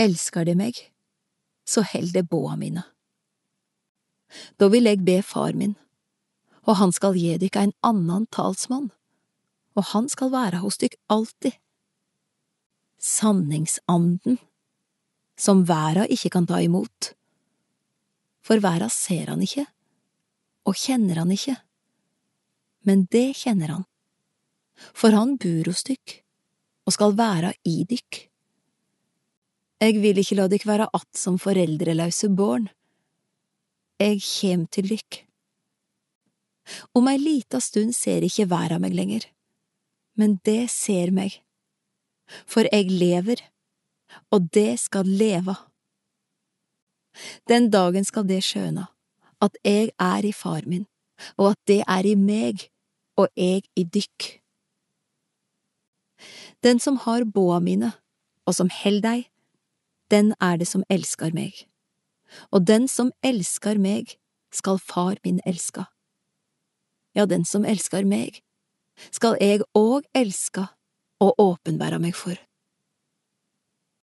elskar de meg, så held de båa mine. Da vil eg be far min, og han skal gi dykk ein annan talsmann, og han skal være hos dykk alltid. Sanningsanden, som verda ikke kan ta imot. For verda ser han ikke, og kjenner han ikke, men det kjenner han, for han bor hos dykk og skal være i dykk. Eg vil ikke la dykk være att som foreldreløse barn. Eg kjem til dykk. Om ei lita stund ser ikke verda meg lenger, men det ser meg, for eg lever, og det skal leva. Den dagen skal det skjøna, at eg er i far min, og at det er i meg, og eg i dykk. Den som har båa mine, og som held dei, den er det som elsker meg. Og den som elsker meg, skal far min elska. Ja, den som elsker meg, skal jeg òg elska og åpenbæra meg for.